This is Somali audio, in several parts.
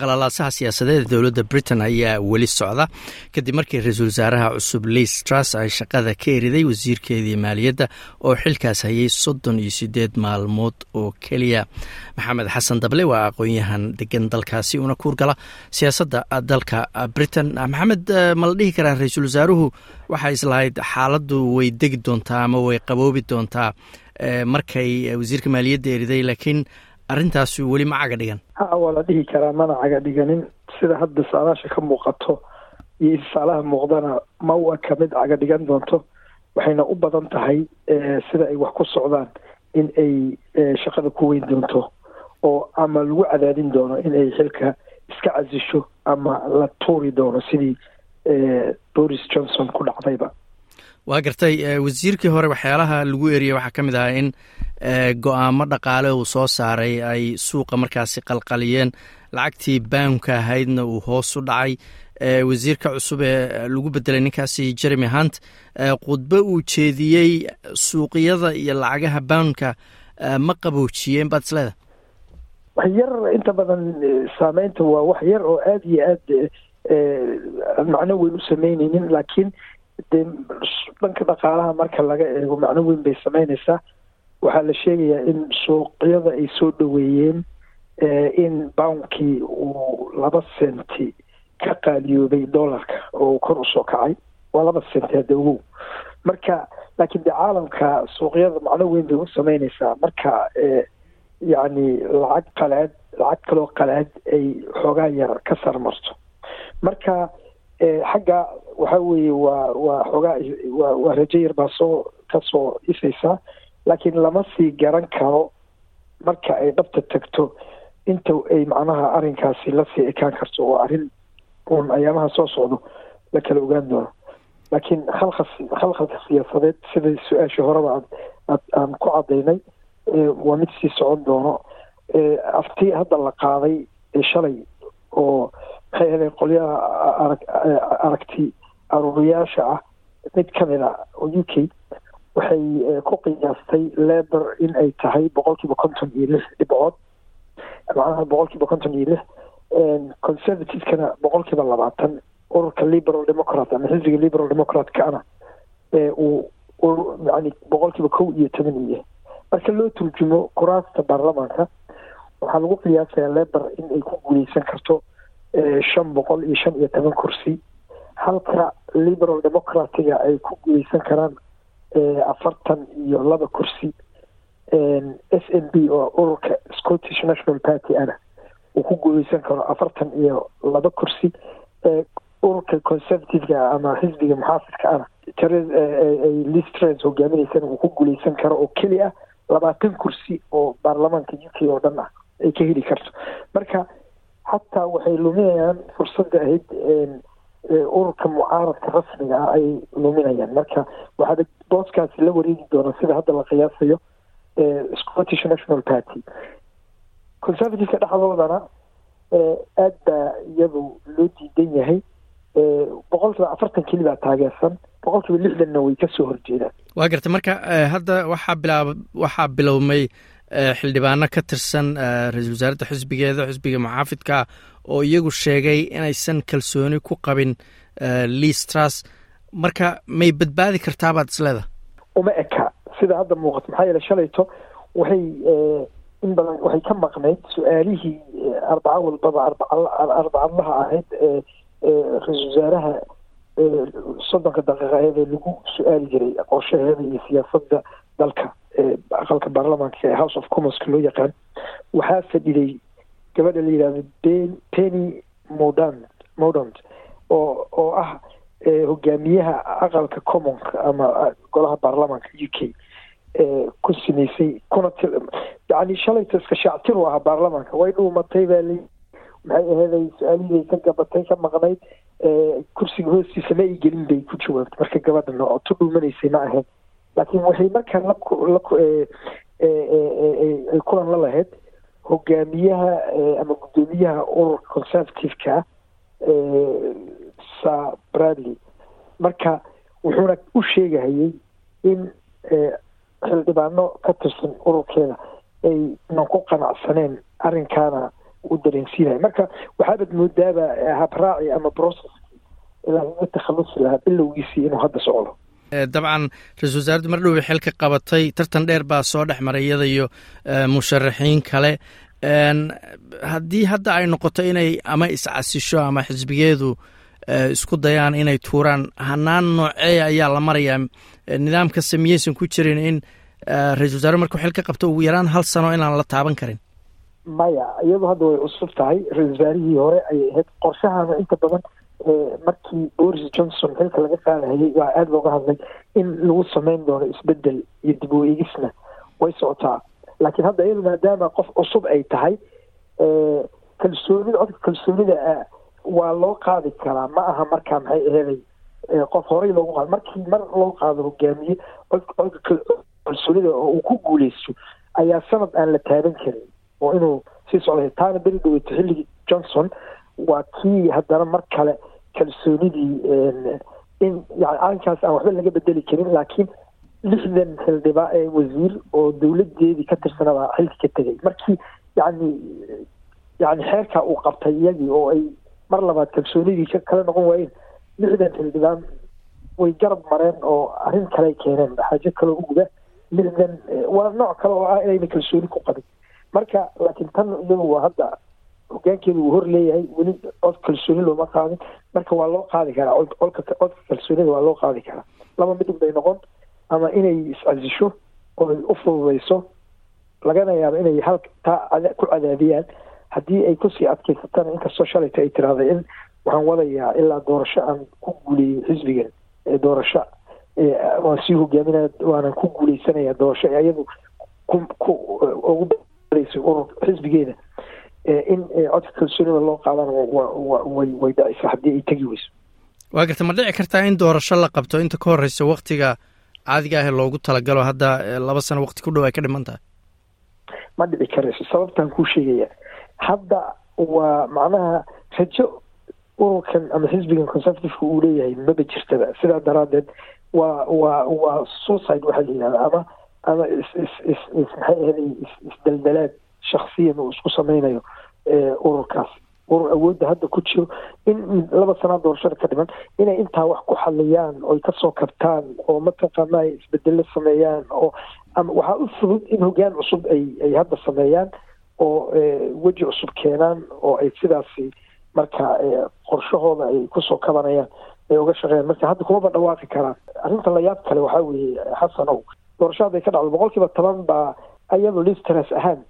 qalalaasaha siyaasadeeda dowladda britain ayaa weli socda. Kadib markii ra'iisul wasaaraha cusub liis tras ay shaqada ka eriday wasiirkeedii maaliyadda oo xilkaas hayay soddon iyo sideed maalmood oo keliya. Maxamed xasan dable waa aqoon-yahan degan dalkaasi una kuurgala siyaasadda dalka britain. Maxamed ma la dhihi karaa ra'iisul wasaaruhu waxay islahayd xaaladdu way degi doontaa ama way qaboobi doontaa? Markay wasiirka maaliyadda eriday laakiin arrintaasi weli ma caga dhigan. Ha waa la dhihi karaa mana caga dhiganin. Sida hadda saalaasha ka muuqato iyo isaalaha muuqdana ma wa ka mid caga dhigan doonto. Waxayna u badan tahay sida ay wax ku socdaan in ay shaqada ku weyn doonto oo ama lagu cadaadin doono in ay xilka iska casisho ama la tuuri doono sidii boris johnson ku dhacdayba waa gartay wasiirkii hore waxyaalaha lagu eriyey waxaa ka mid ahaa in go'aamo dhaqaale uu soo saaray ay suuqa markaasi qalqaliyeen. Lacagtii baanka ahaydna uu hoos u dhacay. Wasiirka cusub ee lagu bedelay ninkaasi jeremy hunt khudbo uu jeediyey suuqyada iyo lacagaha baanka ma qaboojiyeen baad isleeda wax yar inta badan saameynta waa wax yar oo aada iyo aad macno weyn u sameyneynin laakiin de dhanka dhaqaalaha marka laga eego macno weyn bay sameyneysaa waxaa la sheegayaa in suuqyada ay soo dhoweeyeen in bounkii uu laba senti ka qaaliyoobay dollarka oo kor u soo kacay. Waa laba senti hadda ogow marka laakiin de caalamka suuqyada macno weyn bay u sameyneysaa marka yacni lacag qalaad lacag kaloo qalaad ay xoogaa yar ka sarmarto. Marka xagga waxa weeye waa waa xoogaa waa rajo yar baa soo ka soo ifaysaa laakiin lama sii garan karo marka ay dhabta tagto. Inta ay macnaha arrinkaasi la sii ekaan karto oo arrin uun ayaamaha soo socdo la kala ogaan doono. Laakiin khalka khalkhalka siyaasadeed sida su'aashii horeba aan ku cadaynay waa mid sii socon doono. Afti hadda la qaaday shalay oo maxay ahaydeen qolyaha arag aragti aruuriyaasha ah mid ka mid a oo u k waxay ku qiyaastay labor in ay tahay boqol kiiba konton iyo lix dhibcood macnaha boqol kiiba konton iyo lix conservativekana boqol kiiba labaatan ururka liberal democrat ama xisbiga liberal democrat-kana uu yani boqol kiiba kow iyo toban iyo marka loo turjumo kuraasta baarlamaanka waxaa lagu qiyaasayaa labor in ay ku guuleysan karto shan boqol iyo shan iyo toban kursi. Halka liberal democratiga ay ku guuleysan karaan afartan iyo laba kursi. S n b oo ururka scottish national party ana uu ku guuleysan karo afartan iyo laba kursi. Ururka conservativeka ama xisbiga muxaafidka ana listres hogaaminaysana uu ku guuleysan karo oo keli ah labaatan kursi oo baarlamaanka u k oo dhan ah ay ka heli karto. Marka xataa waxay luminayaan fursadda ahayd ururka mucaaradka rasmiga ah ay luminayaan. Marka waxaad booskaasi la wareegi doona sida hadda la qiyaasayo scottish national party. Conservativeka dhexdoodana aad baa iyadu loo diidan yahay. Boqol kiiba afartan keli baa taageersan boqol kiiba lixdanna way ka soo horjeedaan. Waa gartay marka hadda waxaa bilaab waxaa bilowmay xildhibaano ka tirsan ra'iisul wasaaradda xisbigeeda xisbiga muxaafidka oo iyagu sheegay inaysan kalsooni ku qabin liis tras marka may badbaadi kartaa baad isleeda uma eka. Sida hadda muuqato maxaa yeele shalayto waxay in badan waxay ka maqnayd su'aalihii arbaco walbaba arbacadlaha ahayd ra'iisul wasaaraha soddonka daqiiqaheeda lagu su'aali jiray qorshaheeda iyo siyaasadda dalka aqalka baarlamaanka ee house of commonska loo yaqaan waxaa fadhiday gabadha la yidhahdo penny modant modant oo oo ah hogaamiyaha aqalka commonka ama golaha baarlamaanka u k ku sameysay kuna yani shalayta iska shaactir u ahaa baarlamaanka. Way dhuumatay baa li maxay aheeday su'aalihiiay ka gabatay ka maqnayd kursiga hoostiisa ma ay gelin bay ku jawaabtay. Marka gabadhan oo tu dhuumanaysay ma ahayn laakiin waxay markaa la ay kulan la lahayd hogaamiyaha ama guddoomiyaha ururka conservativeka sa bradley. Marka wuxuuna u sheegahayey in xildhibaano ka tirsan ururkeeda aynan ku qanacsaneen arrinkaana u dareensiinaya marka waxaabad moodaaba habraaci ama process lagaga takhalusi lahaa bilowgiisii inuu hadda socdo dabcan ra'isul wasaaraddu mar dhowbay xil ka qabatay tartan dheer baa soo dhex maray iyada iyo musharaxiin kale. Haddii hadda ay noqoto inay ama iscasisho ama xisbigeedu isku dayaan inay tuuraan hanaan noocee ayaa la marayaa nidaamkase miyaysan ku jirin in ra'isul wasaare markuu xil ka qabto ugu yaraan hal sano inaan la taaban karin. Maya iyadu hadda way cusub tahay. Ra'isul wasaarihii hore ayay ahayd qorshahana inta badan markii boris johnson xilka laga qaadahayay waa aada looga hadlay in lagu sameyn doono isbeddel iyo dib u eegisna way socotaa. Laakiin hadda iyadu maadaama qof cusub ay tahay kalsoonida codka kalsoonida waa loo qaadi karaa. Ma aha markaa maxay aheeday qof horey loogu qaado. Markii mar loo qaado hogaamiye codka kalsoonida oo uu ku guuleysto ayaa sanad aan la taaban karin. Oo inuu sii socday. Taana beri dhaweyto xilligii johnson waa kii haddana mar kale kalsoonidii in yani arrinkaas aan waxba laga bedeli karin laakiin lixdan xildhibaa ee wasiir oo dowladeedii ka tirsanabaa xilka ka tegay. Markii yani yani xeerkaa uu qabtay iyagii oo ay mar labaad kalsoonidii kala noqon waayeen lixdan xildhibaan way garab mareen oo arrin kale keeneen. Xaajo kaloo uguda lixdan waa nooc kale oo ah inayna kalsooni ku qabin. Marka laakiin tan iyagu waa hadda hogaankeedu uu hor leeyahay weli cod kalsooni looma qaadin. Marka waa loo qaadi karaa codka kalsoonida waa loo qaadi karaa. Laba midib bay noqon ama inay iscasisho oo ay u fududeyso lagana yaabo inay hal taa ku cadaadiyaan. Haddii ay ku sii adkeysatana inkastoo shalayta ay tiraahday in waxaan wadayaa ilaa doorasho aan ku guuleeyey xisbigan doorasho waan sii hogaaminaya waanan ku guuleysanaya doorasho iyadu ku ugu xisbigeeda in codka kalsoonida loo qaadana way dhacaysa haddii ay tegi weyso waa garta ma dhici kartaa in doorasho la qabto inta ka horeysa waktiga caadiga ah loogu talagalo hadda laba sano waqti ku dhow ay ka dhiman tahay ma dhici karayso sababtaan kuu sheegaya hadda waa macnaha rajo ururkan ama xisbigan conservativeka uu leeyahay maba jirtaba sidaa daraadeed waa waa waa suicide waxaa la yihahda ama ama is is is is maxay ahaday isdaldalaad shaksiyan uu isku sameynayo ururkaas urur awoodda hadda ku jiro in laba sanaa doorashada ka dhiman inay intaa wax ku xaliyaan oy ka soo kabtaan oo mataqaana ay isbedelo sameeyaan oo ama waxaa u fudud in hogaan cusub ay ay hadda sameeyaan oo weji cusub keenaan oo ay sidaasi marka qorshahooda ay ku soo kabanayaan ay uga shaqeeyaan marka hadda kumaba dhawaaqi karaan arrinta layaab kale waxaa weeye xasanow doorasho hadday ka dhacdo boqol kiiba toban baa ayadoo listeras ahaan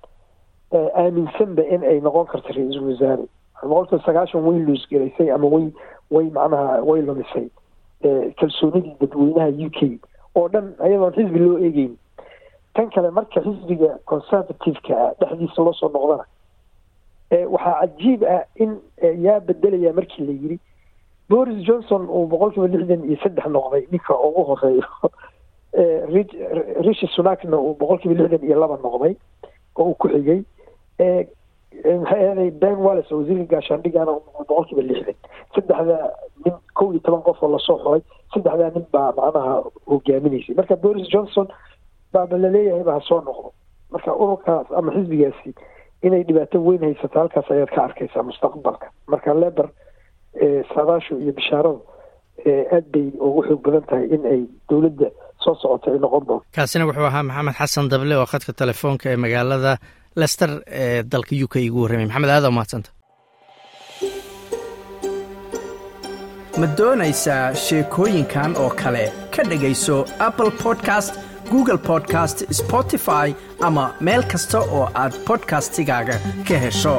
aaminsanba in ay noqon karto ra'iisul wasaare. Boqol kiiba sagaashan way luusgelaysay ama way way macnaha way lumisay kalsoonidii dadweynaha u k oo dhan ayadoon xisbi loo eegeyn tan kale marka xisbiga conservativeka dhexdiisa loo soo noqdana waxaa cajiib ah in yaa bedelaya markii la yiri boris johnson uu boqol kiiba lixdan iyo saddex noqday ninka ugu horeeyo rishi sunakna uu boqol kiiba lixdan iyo laba noqday oo uu ku xigay maxay ahaday ben wallis oo wasiirka gaashaandhigana noqday boqol kiiba lixdan saddexda nin kow iyo toban qof oo la soo xuray saddexdaa nin baa macnaha hogaaminaysay marka boris johnson baaba la leeyahay ba ha soo noqdo. Marka ururkaas ama xisbigaasi inay dhibaato weyn haysato halkaas ayaad ka arkaysaa mustaqbalka. Marka leber saadaashu iyo bishaaradu aad bay ugu xoog badan tahay in ay dowladda soo socoto ay noqon doonto. Kaasina wuxuu ahaa maxamed xasan dable oo khadka telefoonka ee magaalada lester ee dalka u k igu warramay maxamed aada umahadsanta ma doonaysaa sheekooyinkan oo kale? Ka dhegayso apple podcast google podcast spotify ama meel kasta oo aad bodkastigaaga ka hesho